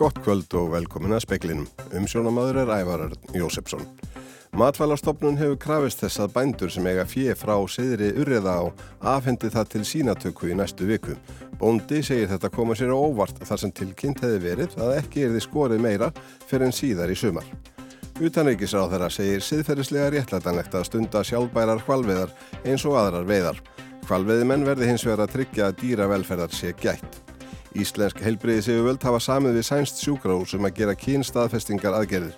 Gott kvöld og velkomin að speklinum. Umsjónamaður er Ævarar Jósefsson. Matvælastofnun hefur krafist þess að bændur sem eiga fjö frá siðri urriða á afhendi það til sínatöku í næstu viku. Bóndi segir þetta koma sér á óvart þar sem tilkynnt hefði verið að ekki er þið skorið meira fyrir en síðar í sumar. Utanreikisráð þeirra segir siðferðislega réttlætanlegt að stunda sjálfbærar hvalveðar eins og aðrar veiðar. Hvalveðimenn verði hins vegar að tryggja að dýravelferðar sé gætt. Íslensk heilbriði séu völd hafa samið við sænst sjúkrahús um að gera kynstaðfestingar aðgerðir.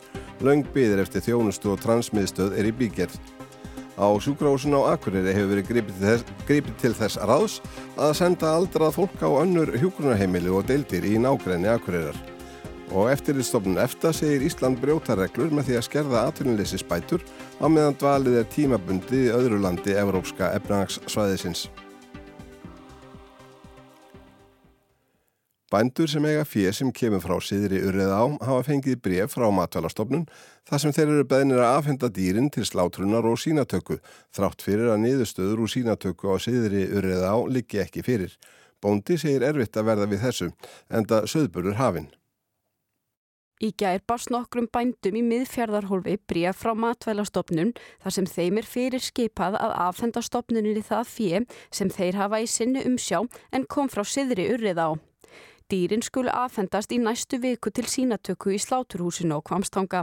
Laung byðir eftir þjónustu og transmiðstöð er í bígerð. Á sjúkrahúsun á Akureyri hefur verið gripið til, þess, gripið til þess ráðs að senda aldrað fólk á önnur hjúgrunarheimili og deildir í nákrenni Akureyrar. Og eftirlitstofnun EFTA segir Ísland brjótareglur með því að skerða atvinnuleysi spætur á meðan dvalið er tímabundi öðru landi Evrópska efnagssvæðisins. Bændur sem eiga fér sem kemur frá síðri urrið á hafa fengið bref frá matvælastofnun þar sem þeir eru beðnir að afhenda dýrin til slátrunar og sínatöku þrátt fyrir að niðurstöður úr sínatöku á síðri urrið á liggi ekki fyrir. Bóndi segir erfitt að verða við þessu enda söðburur hafinn. Í gær barst nokkrum bændum í miðfjörðarhólfi bríja frá matvælastofnun þar sem þeim er fyrir skipað að afhenda stofnuninni það fjö sem þeir hafa í sinni umsjá en kom frá siðri urrið á. Dýrin skulu aðfendast í næstu viku til sínatöku í sláturhúsinu og kvamstanga.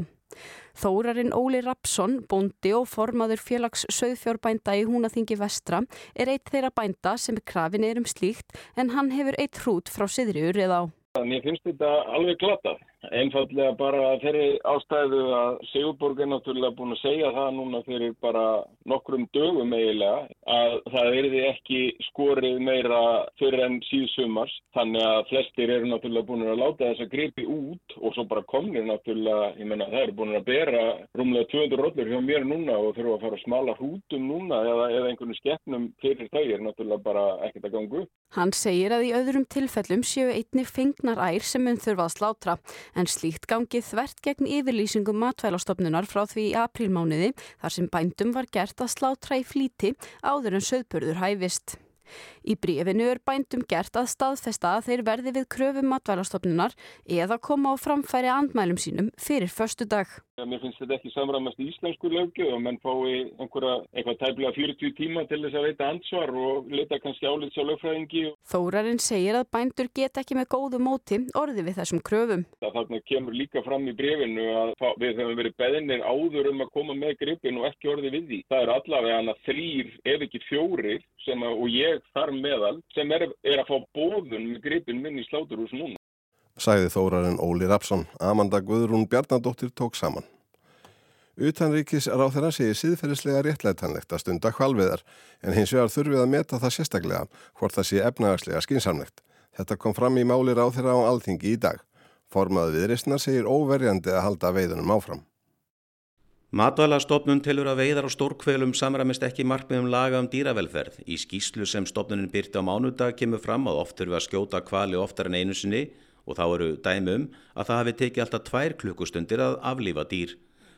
Þórarinn Óli Rapsson, bondi og formaður félags söðfjórbænda í Húnaþingi vestra er eitt þeirra bænda sem krafin er um slíkt en hann hefur eitt hrút frá siðriur eða á. Mér finnst þetta alveg glatað. Einfallega bara þeirri ástæðu að Sigurborg er náttúrulega búin að segja það núna fyrir bara nokkrum dögum eiginlega að það erði ekki skorið meira fyrir enn síðsumars þannig að flestir eru náttúrulega búin að láta þess að gripi út og svo bara komnir náttúrulega, ég menna það eru búin að bera rúmlega 200 rollur hjá mér núna og þurfa að fara að smala hútum núna eða, eða einhvern skeppnum fyrir þau er náttúrulega bara ekkert að gangu. Hann segir að í öðrum tilfellum séu einni fengnar ær sem mun þurfa að slátra en slíkt gangi þvert gegn yfirlýsingum matvælastofnunar frá því í aprílmániði þar sem bændum var gert að slátra í flíti áður en söðburður hæfist. Í brífinu er bændum gert að staðfesta að þeir verði við kröfum matvælastofnunar eða koma á framfæri andmælum sínum fyrir förstu dag. Mér finnst þetta ekki samramast í íslensku lögju og menn fái einhverja eitthvað tæmlega 40 tíma til þess að veita ansvar og leta kannski álits á lögfræðingi. Þórarinn segir að bændur get ekki með góðu móti orði við þessum kröfum. Það þarna kemur líka fram í brefinu að við hefum verið beðinir áður um að koma með gripin og ekki orði við því. Það er allavega þrýr ef ekki fjórir sem að, og ég þar meðal sem er, er að fá bóðun með gripin minn í sláturhús núna. Sæði þórarinn Óli Rapsson. Amanda Guðrún Bjarnadóttir tók saman. Utanríkis ráð þeirra segir síðferðislega réttlætanlegt að stunda hvalviðar en hins vegar þurfið að meta það sérstaklega hvort það sé efnagarslega skinsamlegt. Þetta kom fram í máli ráð þeirra á alþingi í dag. Formaðu viðreistnar segir óverjandi að halda veiðunum áfram. Matvælastofnun tilur að veiðar á stórkvelum samramist ekki markmiðum laga um dýravelferð. Í skýslu sem stofnunin byrti á mánudag kemur fram að oft þurfi að skjóta kvali oftar en einu sinni og þá eru dæmum að það hafi tekið alltaf tvær klukkustundir að aflífa dýr.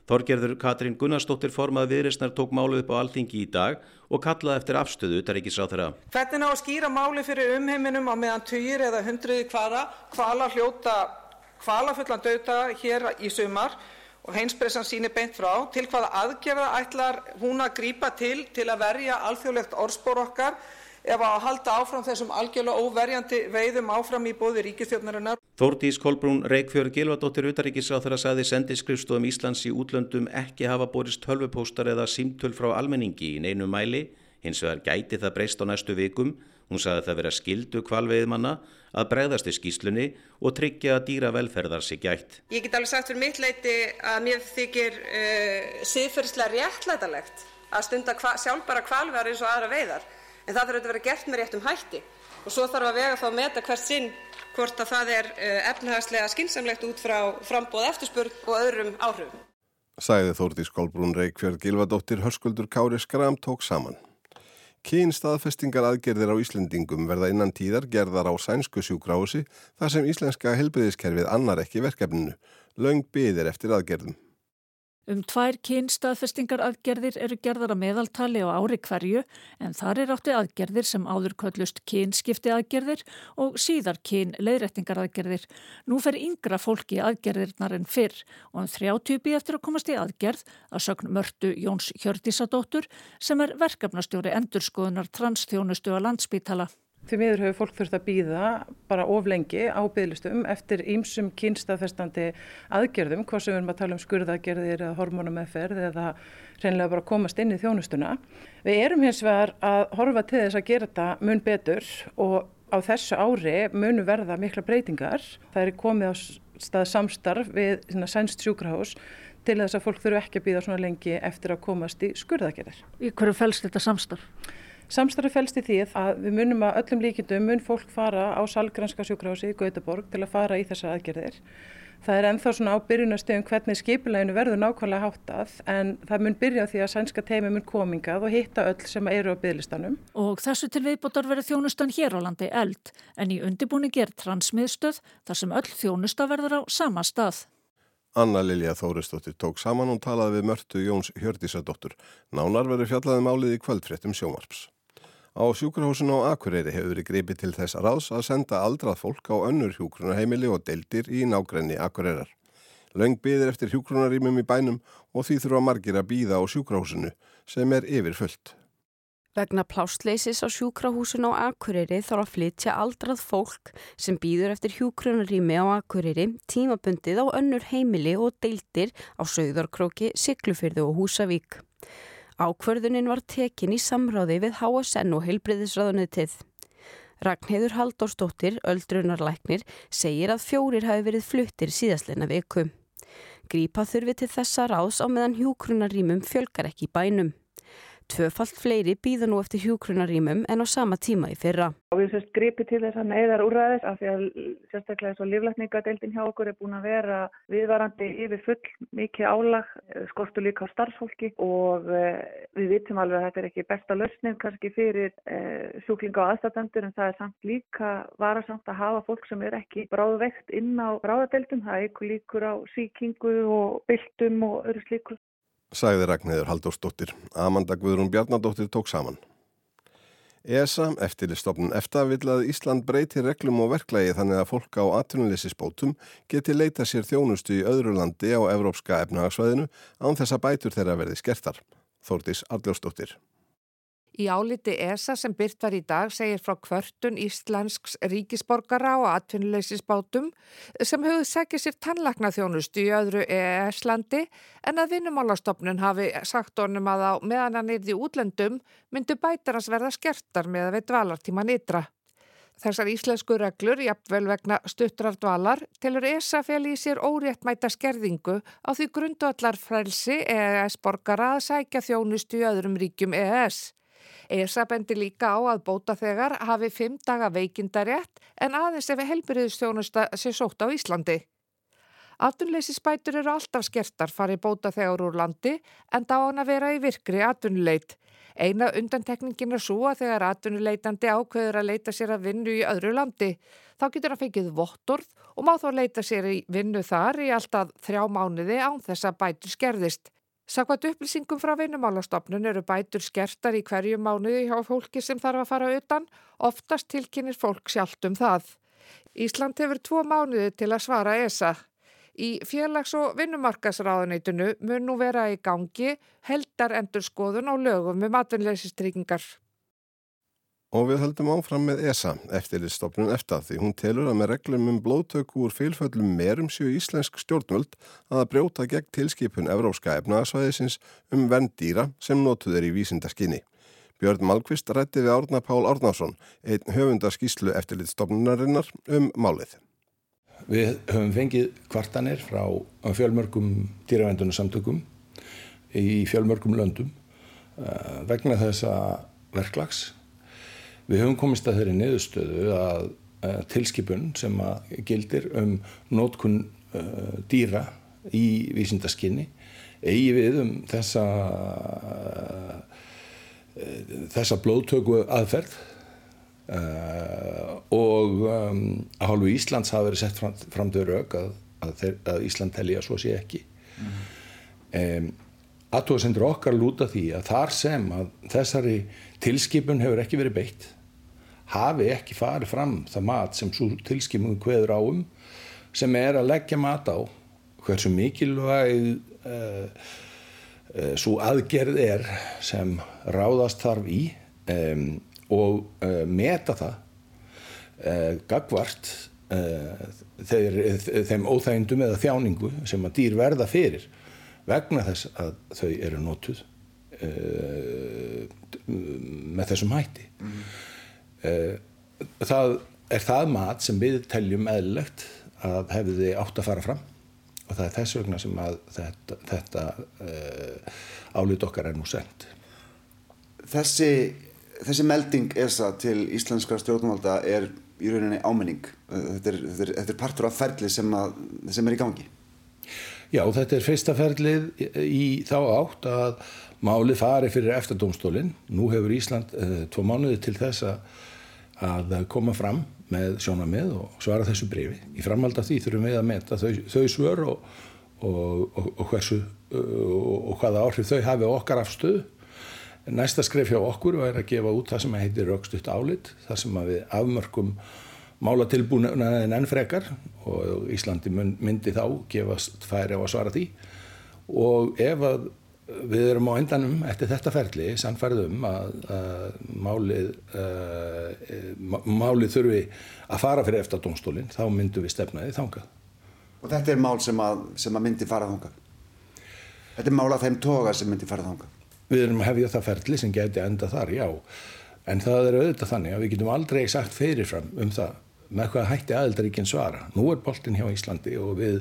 Þorgerður Katrín Gunnarsdóttir formað viðrisnar tók málu upp á alþingi í dag og kallaði eftir afstöðu utaríkisráð þeirra. Hvernig ná að skýra máli fyrir umheiminum á meðan týr eða hundruði kvara kvala hljóta kvalafullan döta hér í sumar og heimspressan sýnir beint frá til hvaða aðgerða ætlar hún að grípa til til að verja alþjóðlegt orðspor okkar ef að halda áfram þessum algjörlega óverjandi veiðum áfram í bóði ríkistjórnarinnar. Þórdís Kolbrún Reykjörg Gilvardóttir Utaríkisráð þeirra sagði sendiskrifstofum Íslands í útlöndum ekki hafa borist tölvupóstar eða símtöl frá almenningi í neinu mæli, hins vegar gæti það breyst á næstu vikum. Hún sagði það vera skildu kvalveiðmanna að bregðast í skýslunni og tryggja að dýra velferðar sig gætt. Ég get alveg sagt fyrir mitt leiti að mér þykir uh, siðferðslega réttlætalegt að stunda kva, sjálfbara kvalveðar eins og aðra veiðar en það þarf að vera gert með réttum hætti og svo þarf að vega þá að meta hvert sinn hvort að það er efnahagslega skinsamlegt út frá frambóð eftirspurn og öðrum áhrifum. Sæði Þórdís Kolbrún Reykjörð Gilvadóttir Hörskuldur Kári Skram tók saman. Kynstaðfestingar aðgerðir á Íslendingum verða innan tíðar gerðar á sænsku sjúkrási þar sem íslenska helbriðiskerfið annar ekki verkefninu. Laung byðir eftir aðgerðum. Um tvær kynstaðfestingar aðgerðir eru gerðar að meðaltali á ári hverju en þar er átti aðgerðir sem áður köllust kynskipti aðgerðir og síðar kyn leiðrættingar aðgerðir. Nú fer yngra fólki aðgerðirnar en fyrr og um 30 bí eftir að komast í aðgerð að sögn mörtu Jóns Hjördísadóttur sem er verkefnastjóri endurskoðunar transþjónustu á landsbítala. Því miður hefur fólk þurft að býða bara of lengi á bygglistum eftir ímsum kynstaðfestandi aðgerðum, hvað sem við erum að tala um skurðaðgerðir eða hormonameðferð eða reynilega bara komast inn í þjónustuna. Við erum hins vegar að horfa til þess að gera þetta mun betur og á þessu ári munu verða mikla breytingar. Það er komið á stað samstarf við sænst sjúkrahús til þess að fólk þurfu ekki að býða svona lengi eftir að komast í skurðaðgerðir. Í hverju fælst þetta samstarf? Samstarfi fælst í því að við munum að öllum líkindum mun fólk fara á Salgranska sjúkrási í Gautaborg til að fara í þessar aðgerðir. Það er enþá svona á byrjunastegum hvernig skipuleginu verður nákvæmlega háttað en það mun byrja því að sænska teimi mun komingað og hitta öll sem eru á bygglistanum. Og þessu til viðbútar verður þjónustan hér á landi eld en í undibúningi er transmiðstöð þar sem öll þjónusta verður á sama stað. Anna Lilja Þóristóttir tók saman og talaði við mörtu Jóns Hjördísadóttur. Nánar verður fjallaði málið í kvöldfréttum sjómarps. Á sjúkrahúsinu á Akureyri hefur verið greipið til þess ráðs að senda aldrað fólk á önnur hjúkrunarheimili og deildir í nágrenni Akureyrar. Laung byðir eftir hjúkrunarýmum í bænum og því þurfa margir að býða á sjúkrahúsinu sem er yfir fullt. Vegna plásleisis á sjúkrahúsinu á Akureyri þarf að flytja aldrað fólk sem býður eftir hjúkrunarými á Akureyri tímabundið á önnur heimili og deildir á Söðarkróki, Siglufyrðu og Húsavík. Ákvörðunin var tekin í samráði við HSN og heilbriðisraðunitið. Ragnheður Haldórsdóttir, öldrunarlæknir, segir að fjórir hafi verið fluttir síðastleina viku. Grípa þurfi til þessa ráðs á meðan hjúkrunarýmum fjölgar ekki bænum. Tvöfalt fleiri býða nú eftir hjúkrunarýmum en á sama tíma í fyrra. Við sérst gripi til þess að neyðar úrraðis af því að sérstaklega svo livlækningadeildin hjá okkur er búin að vera viðvarandi yfir full mikið álag, skortu líka á starfsfólki og eh, við vitum alveg að þetta er ekki besta lausning kannski fyrir eh, sjúklinga og aðstæðendur en það er samt líka varasamt að hafa fólk sem er ekki bráðveikt inn á bráðadeildum. Það er ykkur líkur á síkingu og byltum og öru slíkur sagði Ragnæður Haldórsdóttir. Amanda Guðrún Bjarnadóttir tók saman. ESA, eftirlistofnun EFTA, vil að Ísland breyti reglum og verklægi þannig að fólk á atvinnuleysisbótum geti leita sér þjónustu í öðru landi á Evrópska efnahagsvæðinu án þess að bætur þeirra verði skertar. Þórtis Arljósdóttir. Í áliti ESA sem byrt var í dag segir frá kvörtun Íslensks ríkisborgara og atvinnuleysisbátum sem höfðu segið sér tannlaknaþjónustu í öðru EES-landi en að vinnumálastofnun hafi sagt honum að á meðan hann er í útlendum myndu bætarans verða skertar með að við dvalartíman ytra. Þessar íslensku reglur, jafnvel vegna stuttrar dvalar, telur ESA fel í sér óréttmæta skerðingu á því grundvallar frelsi EES-borgara að sækja þjónustu í öðrum ríkjum EES. ESA bendi líka á að bóta þegar hafi fimm daga veikindarétt en aðeins ef helbriðistjónusta sé sótt á Íslandi. Atvinnleysisbætur eru alltaf skertar fari bóta þegar úr landi en þá hann að vera í virkri atvinnuleit. Eina undantekningin er svo að þegar atvinnuleitandi ákveður að leita sér að vinnu í öðru landi. Þá getur hann fengið vottorð og má þá leita sér í vinnu þar í alltaf þrjá mánuði án þess að bætur skerðist. Sakvært upplýsingum frá vinnumálastofnun eru bætur skertar í hverju mánuði hjá fólki sem þarf að fara utan, oftast tilkynir fólk sjálft um það. Ísland hefur tvo mánuði til að svara ESA. Í félags- og vinnumarkasráðuneytinu mun nú vera í gangi heldar endur skoðun á lögum um atvinnleysistryggingar. Og við höldum áfram með ESA, eftirlistofnun eftir því hún telur að með reglum um blóðtöku úr fylföllum merum séu íslensk stjórnvöld að brjóta gegn tilskipun Evróska efnaðsvæðisins um venndýra sem notuður í vísindarskinni. Björn Malkvist rætti við Árna Pál Árnarsson, einn höfundaskíslu eftirlistofnunarinnar um málið. Við höfum fengið kvartanir frá fjölmörgum dýravendunarsamtökum í fjölmörgum löndum eh, vegna þessa verklags Við höfum komist að þeirri niðurstöðu að uh, tilskipun sem að gildir um nótkun uh, dýra í vísindaskinni eigi við um þessa, uh, þessa blóðtöku aðferð og að hálfu Íslands hafa verið sett fram, fram til rauk að, að, að Ísland telli að svo sé ekki. Mm. Um, Aðtóðsendur okkar lúta því að þar sem að þessari tilskipun hefur ekki verið beitt. Hafi ekki farið fram það mat sem tilskipun hveður áum sem er að leggja mat á hversu mikilvæg uh, uh, svo aðgerð er sem ráðast þarf í um, og uh, meta það gagvart þeir, þeim óþægindum eða þjáningu sem að dýr verða fyrir vegna þess að þau eru nótuð með þessum hætti mm. það er það mat sem við teljum eðlilegt að hefði átt að fara fram og það er þess vegna sem að þetta, þetta uh, álít okkar er nú sendt. Þessi, þessi melding ESA til íslenskra stjórnvalda er í rauninni ámenning. Þetta er, þetta er, þetta er partur af ferli sem, að, sem er í gangi. Já, þetta er fyrsta ferlið í þá átt að máli fari fyrir eftardómstólinn. Nú hefur Ísland uh, tvo mánuði til þess að, að koma fram með sjónamið og svara þessu brefi. Í framhald af því þurfum við að meta þau, þau svör og, og, og, og hversu hvaða áhrif þau hafi okkar afstöðu. Næsta skref hjá okkur er að gefa út það sem heitir raukstutt álit, það sem við afmörkum málatilbúnaðin enn frekar og Íslandi myndi þá gefast færi á að svara því og ef að við erum á endanum eftir þetta ferli sannfærðum að, að málið, uh, málið þurfi að fara fyrir eftir domstólinn, þá myndum við stefnaði þangað. Og þetta er mál sem að, sem að myndi fara þangað? Þetta er mál af þeim toga sem myndi fara þangað? Við erum að hefja það ferli sem geti enda þar, já. En það er auðvitað þannig að við getum aldrei sagt fyrirfram um það með hvað hætti aðeldaríkinn svara. Nú er boltin hjá Íslandi og við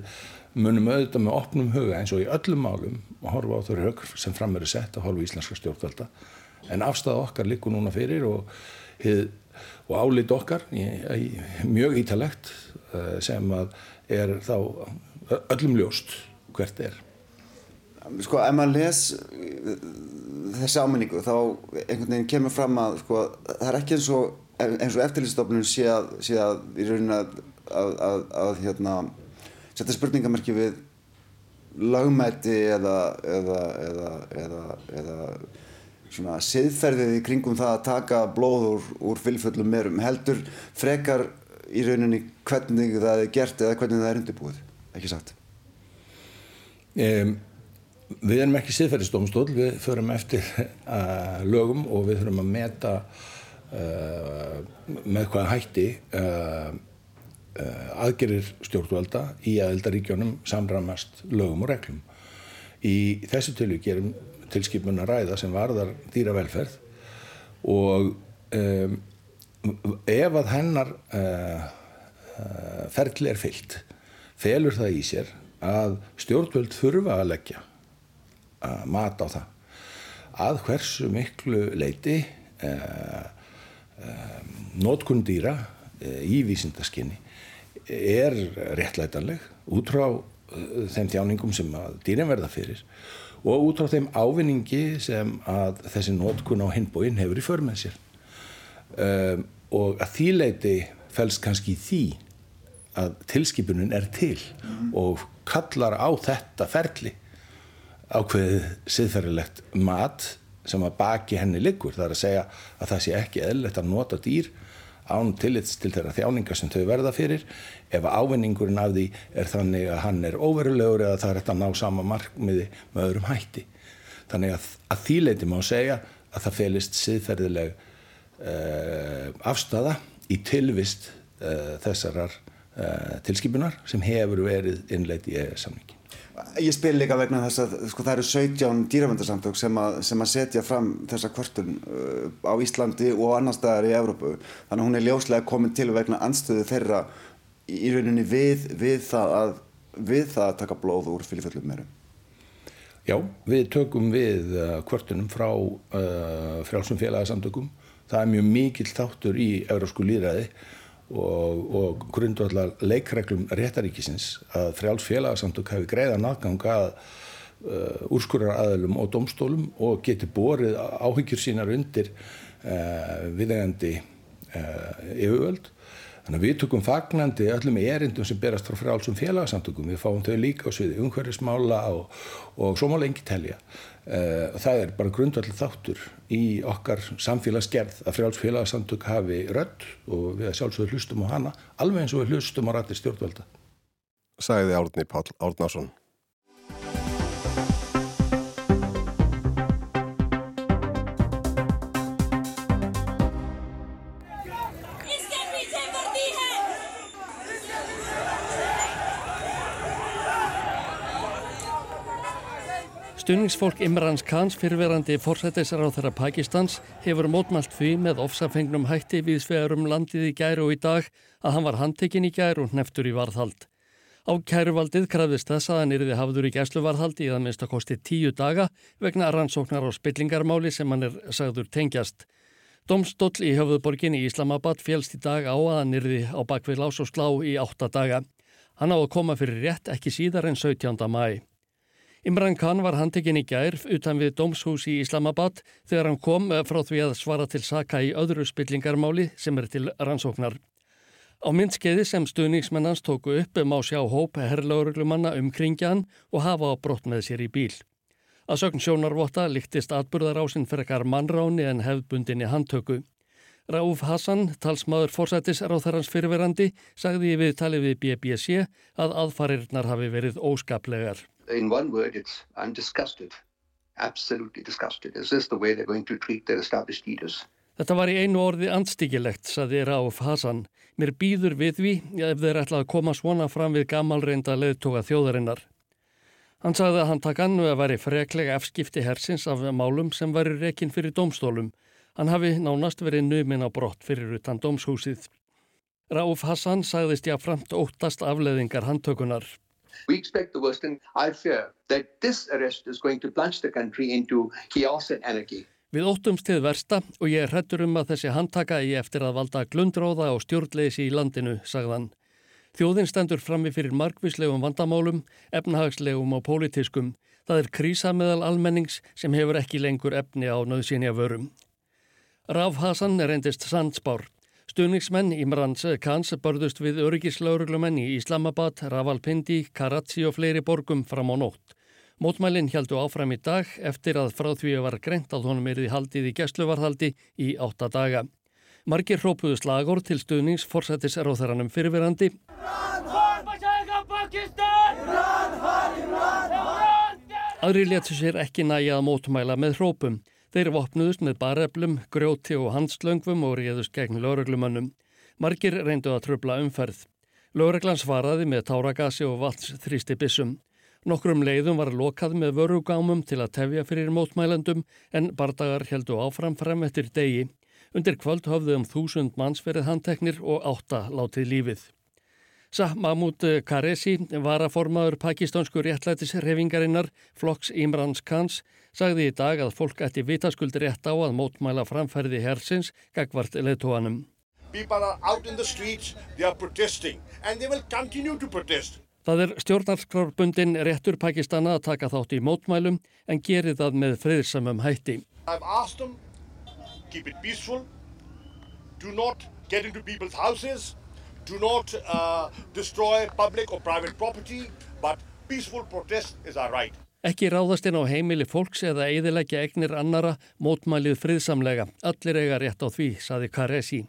munum auðvitað með opnum huga eins og í öllum málum að horfa á þau rauk sem fram eru sett að horfa íslenska stjórnvalda. En afstæða okkar likur núna fyrir og, og álít okkar mjög ítalegt eh, sem að er þá öllum ljóst hvert er. Sko, ef maður les þessi áminningu þá einhvern veginn kemur fram að sko, það er ekki eins og, eins og eftirlýstofnun sé að, sé að, að, að hérna setja spurningamarki við lagmæti eða eða, eða, eða, eða svona siðferðið í kringum það að taka blóð úr, úr fylgföllum merum. Heldur frekar í rauninni hvernig það er gert eða hvernig það er undirbúið, ekki sagt um, Við erum ekki siðferðistómstól við förum eftir uh, lögum og við þurfum að meta uh, með hvaða hætti uh, aðgerir stjórnvalda í aðeldaríkjónum samramast lögum og reglum. Í þessu tilvík gerum tilskipun að ræða sem varðar dýravelferð og um, ef að hennar uh, uh, ferli er fyllt felur það í sér að stjórnvöld þurfa að leggja að mata á það að hversu miklu leiti uh, nótkundýra í vísindaskinni er réttlætanleg út frá uh, þeim tjáningum sem að dýrin verða fyrir og út frá þeim ávinningi sem að þessi nótkun á hinbóin hefur í förmið sér um, og að því leiti fels kannski því að tilskipunin er til mm. og kallar á þetta ferli ákveðið siðferðilegt mat sem að baki henni liggur það er að segja að það sé ekki eðlilegt að nota dýr án tillits til þeirra þjáningar sem þau verða fyrir ef ávinningurinn af því er þannig að hann er óverulegur eða það er þetta að ná sama markmiði með öðrum hætti. Þannig að, að þýleiti má segja að það felist siðferðileg uh, afstafa í tilvist uh, þessarar uh, tilskipunar sem hefur verið innleit í EES-samningi. Ég spil líka vegna þess að sko, það eru 17 dýravöndarsamtök sem, sem að setja fram þessa kvartun uh, á Íslandi og annar staðar í Evrópu. Þannig að hún er ljóslega komin til vegna anstöðu þeirra í rauninni við, við, það, að, við það að taka blóð úr fylgföllum meirum. Já, við tökum við uh, kvartunum frá uh, frjálsum félagsamtökum. Það er mjög mikill þáttur í eurósku líðræði og, og grundvallar leikreglum réttaríkisins að frjáls félagsamtök hefur greiða náðganga að uh, úrskurar aðlum og domstólum og geti borið áhyggjur sínar undir uh, viðegandi uh, yfirvöld Þannig að við tökum fagnandi öllum erindum sem berast frá frálsum félagsamtökum. Við fáum þau líka á sviði umhverfismála og, og svo má lengi telja. Uh, það er bara grundvallir þáttur í okkar samfélagsgerð að frjáls félagsamtök hafi rödd og við sjálfsögur hlustum á hana alveg eins og við hlustum á rættir stjórnvalda. Sæði Árni Pál Árnason. Stunningsfólk Imrans Khans fyrverandi fórsættisráð þeirra Pakistans hefur mótmælt því með ofsafengnum hætti við svegarum landið í gæru og í dag að hann var handtekinn í gæru og neftur í varðhald. Á kæruvaldið krafðist þess að hann yrði hafður í gæsluvarðhaldi í það minnst að kosti tíu daga vegna rannsóknar á spillingarmáli sem hann er sagður tengjast. Domstóll í höfuðborgin í Islamabad félst í dag á að hann yrði á bakvið lás og slá í átta daga. Hann á að koma fyrir rétt ekki síðar en 17. mæ. Imran Khan var handtekinn í gær utan við dómshús í Islamabad þegar hann kom eh, frá því að svara til saka í öðru spillingarmáli sem er til rannsóknar. Á myndskeiði sem stuðningsmennans tóku upp má sjá hóp herrlauruglumanna umkringjan og hafa á brott með sér í bíl. Að sögn sjónarvotta líktist atburðarásinn fyrir ekkar mannráni en hefðbundinni handtöku. Raúf Hassan, talsmaður fórsættis ráþarans fyrirverandi, sagði við talið við BBC að aðfarirnar hafi verið óskaplegar in one word, it's I'm disgusted. Absolutely disgusted. Is this the way they're going to treat their established leaders? Þetta var í einu orði anstíkilegt, saði Rauf Hassan. Mér býður við því ef þeir ætla að koma svona fram við gammalreinda leðtoga þjóðarinnar. Hann sagði að hann takk annu að veri freklega efskipti hersins af málum sem veri rekin fyrir domstólum. Hann hafi nánast verið numin á brott fyrir utan domshúsið. Rauf Hassan sagðist jáframt óttast afleðingar handtökunar. We expect the worst and I fear that this arrest is going to plunge the country into chaos and anarchy. Við óttumst til versta og ég er hrettur um að þessi handtaka í eftir að valda glundróða og stjórnleysi í landinu, sagðan. Þjóðin stendur frammi fyrir markvíslegum vandamálum, efnahagslegum og pólitískum. Það er krísa meðal almennings sem hefur ekki lengur efni á nöðsynja vörum. Raf Hassan er endist sandspár. Stuðningsmenn Imrans Khans börðust við öryggislauruglumenn í Islamabad, Ravalpindi, Karachi og fleiri borgum fram á nótt. Mótmælinn heldu áfram í dag eftir að frá því að var greint að honum erði haldið í gæsluvarhaldi í átta daga. Margir hrópuðu slagur til stuðnings forsættis eróþaranum fyrirverandi. Aðri letu sér ekki næja að mótmæla með hrópum. Þeir vopnuðust með bareflum, grjóti og handslöngvum og réðust gegn lauruglumannum. Margir reyndu að tröfla umferð. Lauruglan svaraði með táragasi og valsþrýsti bissum. Nokkrum leiðum var lokað með vörugámum til að tefja fyrir mótmælendum en bardagar heldu áfram frem eftir degi. Undir kvöld höfðu um þúsund manns verið handteknir og átta látið lífið. Sah Mahmoud Karesi, varaformaður pakistansku réttlætisrefingarinnar, flokks Imrans Khans, sagði í dag að fólk ætti vitaskuld rétt á að mótmæla framferði hersins gagvart leðtóanum. Það er stjórnarskrarbundin réttur Pakistana að taka þátt í mótmælum en gerir það með friðsamum hætti. Them, keep it peaceful, do not get into people's houses, do not uh, destroy public or private property, but peaceful protest is our right. Ekki ráðast inn á heimili fólks eða eðilegja egnir annara mótmælið friðsamlega. Allir eiga rétt á því, saði Karesi.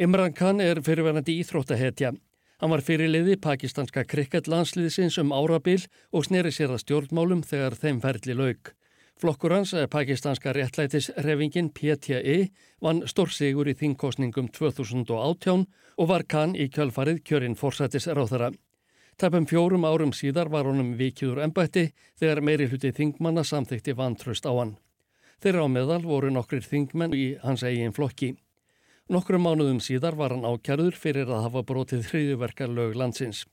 Imran Khan er fyrirverandi íþróttahetja. Hann var fyrirliði pakistanska krikketlandsliðsins um árabil og sneri sér að stjórnmálum þegar þeim ferli laug. Flokkur hans, pakistanska réttlætisrefingin PTE, vann stórsigur í þingkostningum 2018 og var Khan í kjölfarið kjörinn fórsættisráþara. Tæpum fjórum árum síðar var honum vikiður ennbætti þegar meiri hluti þingmanna samþykti vantröst á hann. Þeirra á meðal voru nokkrir þingmenn í hans eigin flokki. Nokkrum mánuðum síðar var hann ákjærður fyrir að hafa brotið þriðjuverkar lög landsins.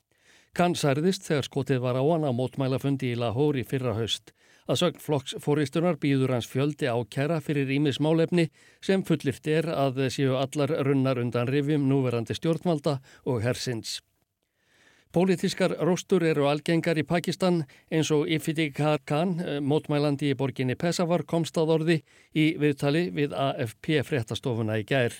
Kann særðist þegar skotið var á hann á mótmælafundi í Lahóri fyrra haust. Að sögn flokks fóristunar býður hans fjöldi ákjæra fyrir ímis málefni sem fullirt er að séu allar runnar undan rifjum núverandi stjórnvalda og hersins. Pólitískar róstur eru algengar í Pakistan eins og Iftikhar Khan, mótmælandi í borginni Peshawar, komst að orði í viðtali við AFP fréttastofuna í gær.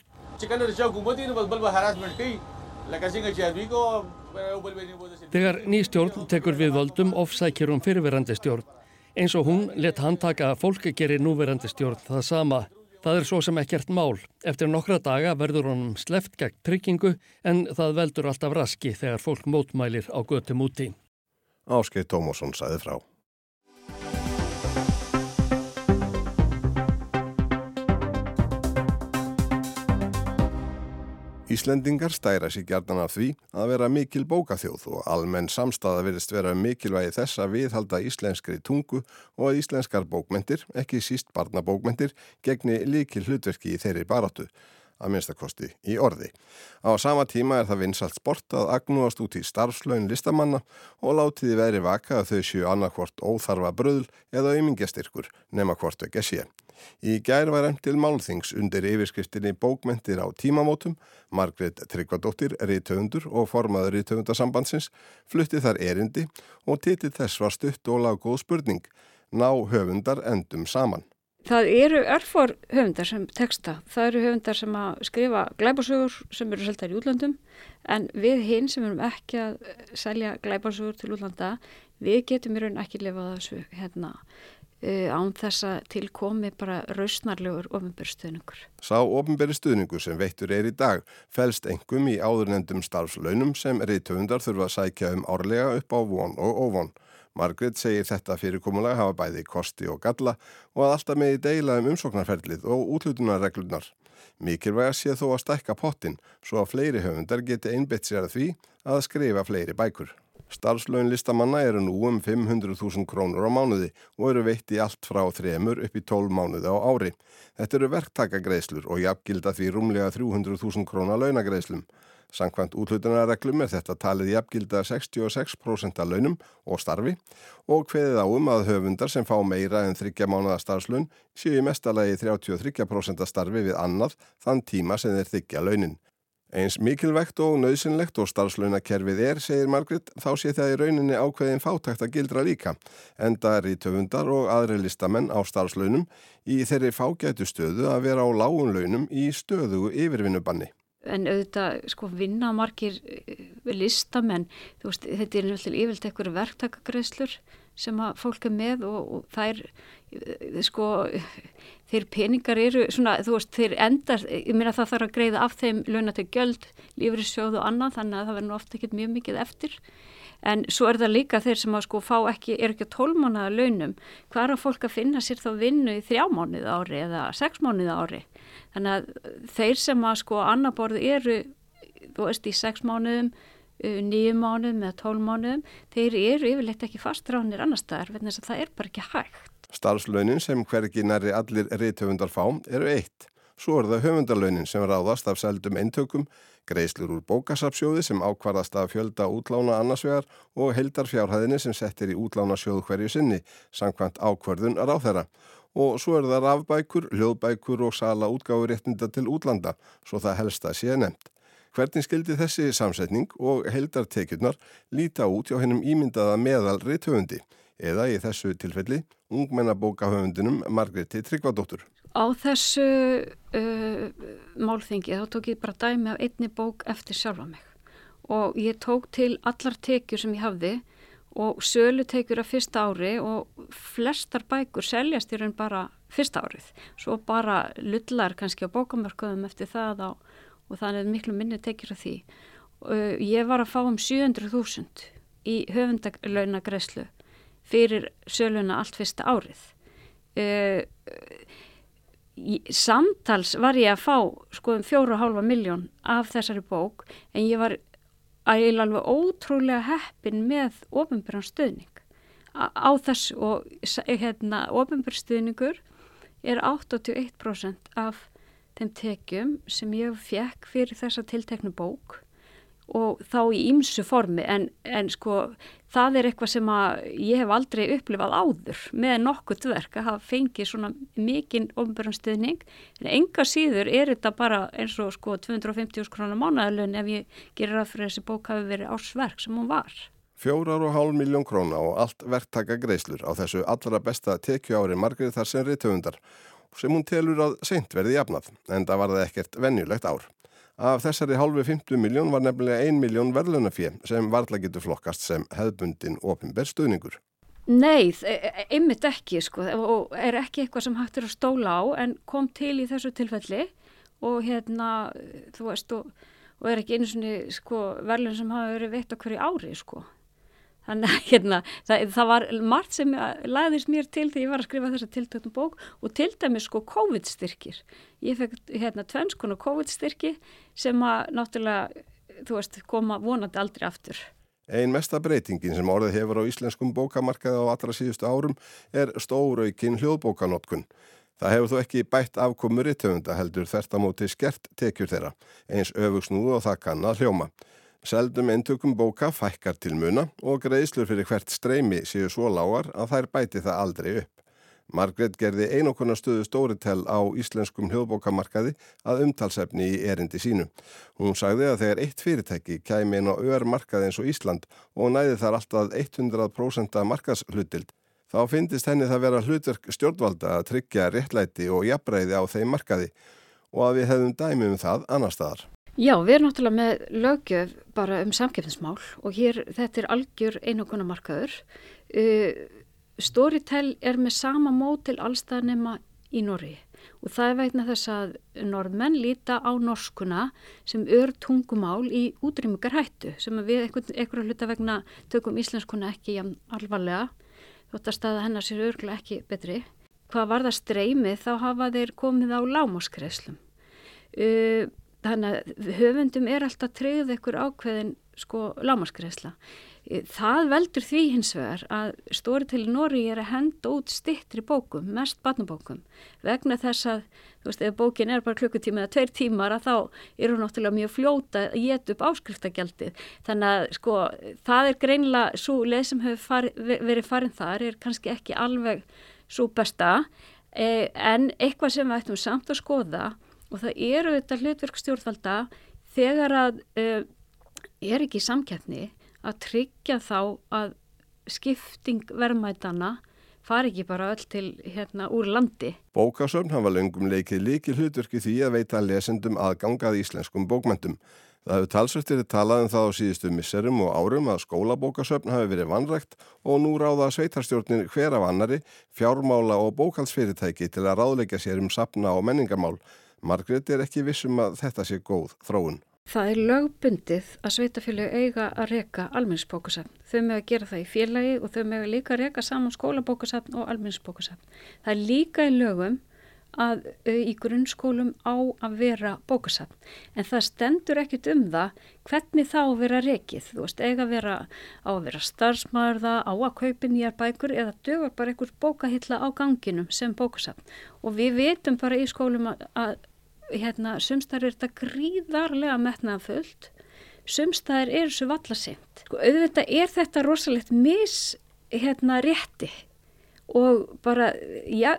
Þegar nýstjórn tekur við völdum ofsækjur um fyrirverandi stjórn. Eins og hún let handtaka að fólki gerir núverandi stjórn það sama. Það er svo sem ekkert mál. Eftir nokkra daga verður honum sleft gegn tryggingu en það veldur alltaf raski þegar fólk mótmælir á götum úti. Áskeið Tómasson sæði frá. Íslendingar stæra sér gjarnan af því að vera mikil bókaþjóð og almenn samstaða verist vera mikilvægi þess að viðhalda íslenskri tungu og að íslenskar bókmentir, ekki síst barnabókmentir, gegni líkil hlutverki í þeirri baráttu að minnstakosti í orði. Á sama tíma er það vinsalt sport að agnúast út í starfslaun listamanna og látiði veri vaka að þau séu annarkvort óþarfa bröðl eða auðmingjastyrkur nema hvort ekki sé. Í gær var enn til málþings undir yfirskriftinni bókmentir á tímamótum, Margret Tryggvadóttir, rítöfundur og formaður rítöfundasambandsins, flutti þar erindi og titill þess var stutt og lag góð spurning, ná höfundar endum saman. Það eru örfor höfundar sem texta, það eru höfundar sem að skrifa glæbarsögur sem eru seldar í útlandum en við hinn sem erum ekki að selja glæbarsögur til útlanda, við getum í raun ekki lifað þessu hérna uh, án þessa tilkomi bara rausnarlegur ofinbæristuðningur. Sá ofinbæristuðningur sem veittur er í dag fælst engum í áðurnendum starfslaunum sem reytöfundar þurfa að sækja um árlega upp á von og óvon. Margret segir þetta fyrirkomulega hafa bæði kosti og galla og að alltaf meði deila um umsóknarferlið og útlutunarreglunar. Mikilvæg sé þó að stækka pottin svo að fleiri höfundar geti einbett sér að því að skrifa fleiri bækur. Starfslaun listamanna eru nú um 500.000 krónur á mánuði og eru veitt í allt frá þremur upp í 12 mánuði á ári. Þetta eru verktakagreislur og jafngilda því rúmlega 300.000 krónar launagreislum. Sankvæmt útlutunarreglum er þetta talið jafngilda 66% af launum og starfi og hveðið áum að höfundar sem fá meira en 30 mánuða starfslun séu í mestalagi 33% af starfi við annað þann tíma sem þeir þykja launin. Eins mikilvægt og nöðsynlegt og starfslaunakerfið er, segir Margrit, þá sé það í rauninni ákveðin fátækt að gildra líka, enda er í töfundar og aðri listamenn á starfslaunum í þeirri fágætu stöðu að vera á lágun launum í stöðugu yfirvinnubanni. En auðvitað sko vinna margir eh, listamenn, veist, þetta er náttúrulega yfirlt eitthvað verktakagreðslur sem að fólk er með og, og er eh, sko þeir peningar eru svona, þú veist, þeir endar ég meina það þarf að greiða af þeim launateg göld, lífrissjóð og annað þannig að það verður ofta ekkert mjög mikið eftir. En svo er það líka þeir sem að sko fá ekki, er ekki að tólmánaða launum. Hvað er að fólk að finna sér þá vinnu í þrjá mánuð ári eða sex mánuð ári? Þannig að þeir sem að sko annaborð eru, þú veist, í sex mánuðum, nýju mánuðum eða tól mánuðum, þeir eru yfirleitt ekki fastránir annar staðar, vegna þess að það er bara ekki hægt. Starfslaunin sem hvergi næri allir reythöfundar fá eru eitt. Svo er það höfundarlaunin sem ráðast af seldum eintökum, greislur úr bókasapsjóði sem ákvarðast af fjölda útlána annarsvegar og heldarfjárhæðinni sem settir í útlána sjóð hverju sinni, samkvæmt ákvarðun að ráð þeirra og svo er það rafbækur, hljóðbækur og sala útgáfuréttinda til útlanda, svo það helsta sé nefnt. Hvernig skildi þessi samsetning og heldartekjurnar líta út hjá hennum ímyndaða meðal reythöfundi eða í þessu tilfelli ungmennabókahöfundinum Margreti Tryggvadóttur. Á þessu uh, málþingi þá tók ég bara dæmi af einni bók eftir sjálfa mig og ég tók til allar tekjur sem ég hafði og sölu tekur að fyrsta ári og flestar bækur seljast í raun bara fyrsta árið. Svo bara lullar kannski á bókamörkuðum eftir það á, og þannig er miklu minni tekir af því. Uh, ég var að fá um 700.000 í höfundaglaunagreyslu fyrir söluna allt fyrsta árið. Uh, samtals var ég að fá sko um fjóru og hálfa miljón af þessari bók en ég var að ég alveg ótrúlega heppin með ofinbjörn stöðning á, þessu og hérna ofinbjörn er 81% af þeim tekjum sem ég fekk fyrir þessa tilteknu bók og þá í ýmsu formi. En, en sko það er eitthvað sem að ég hef aldrei upplifað áður með nokkuð dverk að hafa fengið svona mikinn ofnbjörnstuðning en enga síður er þetta bara eins og sko 250 krónar mánæðalun ef ég gerir að fyrir þessi bók hafi verið ásverk sem hún var. Fjórar og hálf miljón króna og allt verktaka greislur á þessu allra besta tekju ári margrið þar sem reytöfundar sem hún telur að seint verði jafnað en það var það ekkert vennjulegt ár. Af þessari hálfu 50 miljón var nefnilega 1 miljón verðlunafjö sem varðla getur flokkast sem hefðbundin ofinberð stuðningur. Nei, e, e, einmitt ekki sko og er ekki eitthvað sem hægt er að stóla á en kom til í þessu tilfelli og hérna þú veist og, og er ekki einu svona sko verðlun sem hafa verið veitt á hverju ári sko. Þannig að hérna, það, það var margt sem læðist mér til þegar ég var að skrifa þessa tiltöknum bók og til dæmis sko COVID-styrkir. Ég fekk hérna tvennskonu COVID-styrki sem að náttúrulega, þú veist, koma vonandi aldrei aftur. Ein mesta breytingin sem orðið hefur á íslenskum bókamarkaði á allra síðustu árum er stóraukinn hljóðbókanótkun. Það hefur þó ekki bætt afkomur í töfunda heldur þert að móti skert tekjur þeirra, eins öfugsnúðu og það kann að hljóma. Seldum eintökum bóka fækkar til muna og greiðslur fyrir hvert streymi séu svo lágar að þær bæti það aldrei upp. Margret gerði einokona stöðu stóritel á íslenskum hljóðbókamarkaði að umtalsefni í erindi sínu. Hún sagði að þegar eitt fyrirtæki kæmi inn á öðarmarkaði eins og Ísland og næði þar alltaf 100% markaðshutild, þá finnist henni það vera hlutverk stjórnvalda að tryggja réttlæti og jafnræði á þeim markaði og að við hefðum dæmi um það annar staðar. Já, við erum náttúrulega með lögjöf bara um samkeppnismál og hér þetta er algjör einokona markaður. Uh, Storytel er með sama mótil allstaðnema í Norri og það er veitna þess að norðmenn líta á norskuna sem ör tungumál í útrýmugar hættu sem við einhverju hluta vegna tökum íslenskuna ekki alvarlega þótt að staða hennar sér örglega ekki betri. Hvað var það streymið þá hafa þeir komið á lámáskreslum. Uh, þannig að höfundum er alltaf treyð ekkur ákveðin sko lámaskreisla. Það veldur því hins vegar að stóri til Nóri er að henda út stittri bókum, mest barnabókum, vegna þess að, þú veist, ef bókin er bara klukkutíma eða tveir tímar að þá eru náttúrulega mjög fljóta að geta upp áskriftagjaldið. Þannig að, sko, það er greinlega, svo leið sem hefur fari, verið farin þar er kannski ekki alveg svo besta, eh, en eitthvað sem við ættum samt að skoða og það eru þetta hlutverk stjórnvalda þegar að uh, er ekki samkjæfni að tryggja þá að skipting verðmætana fari ekki bara öll til hérna úr landi. Bókasöfn hafa löngum leikið líki hlutverki því að veita lesendum aðgangað íslenskum bókmentum. Það hefur talsvöftir talað um það á síðustu misserum og árum að skólabókasöfn hafi verið vanrægt og nú ráða sveitarstjórnir hver af annari, fjármála og bókalsfyrirtæki til að ráðleika sér um sapna og menningamál Margrét er ekki vissum að þetta sé góð þróun. Það er lögbundið að sveitafélagi eiga að reyka almenningsbókusafn. Þau með að gera það í félagi og þau með að líka reyka saman skólabókusafn og almenningsbókusafn. Það er líka í lögum að í grunnskólum á að vera bókusafn. En það stendur ekkit um það hvernig þá vera reykið. Þú veist, eiga að vera á að vera starfsmæðurða, á að kaupi nýjar bækur eða dögur bara einhver bókahilla á ganginum sem bókusafn. Og við veitum bara í skólum að hérna, sumstæðar er þetta gríðarlega metnaðanfullt, sumstæðar er þessu vallasimt. Sko, auðvitað er þetta rosalegt mis hérna rétti og bara ja,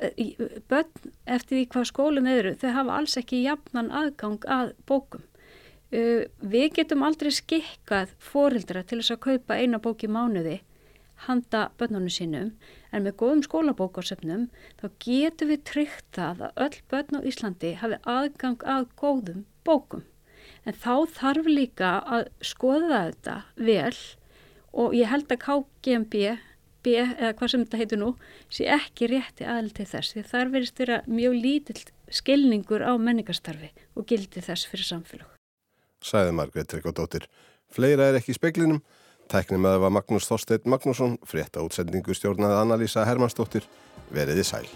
börn eftir því hvað skólum eru, þau hafa alls ekki jafnan aðgang að bókum. Uh, við getum aldrei skikkað fórildra til þess að kaupa eina bók í mánuði handa börnunum sínum en með góðum skólabókarsöfnum þá getum við tryggt það að öll börn á Íslandi hafi aðgang að góðum bókum. En þá þarf líka að skoða þetta vel og ég held að KGMB, B, eða hvað sem þetta heitur nú, sé ekki rétti aðal til þess því þar verist vera mjög lítill skilningur á menningarstarfi og gildi þess fyrir samfélag. Sæði Margreit Tryggvadóttir. Fleira er ekki í speklinum. Tæknum að það var Magnús Þorstein Magnússon, frétta útsendingu stjórnaði Anna-Lísa Hermannsdóttir, veriði sæl.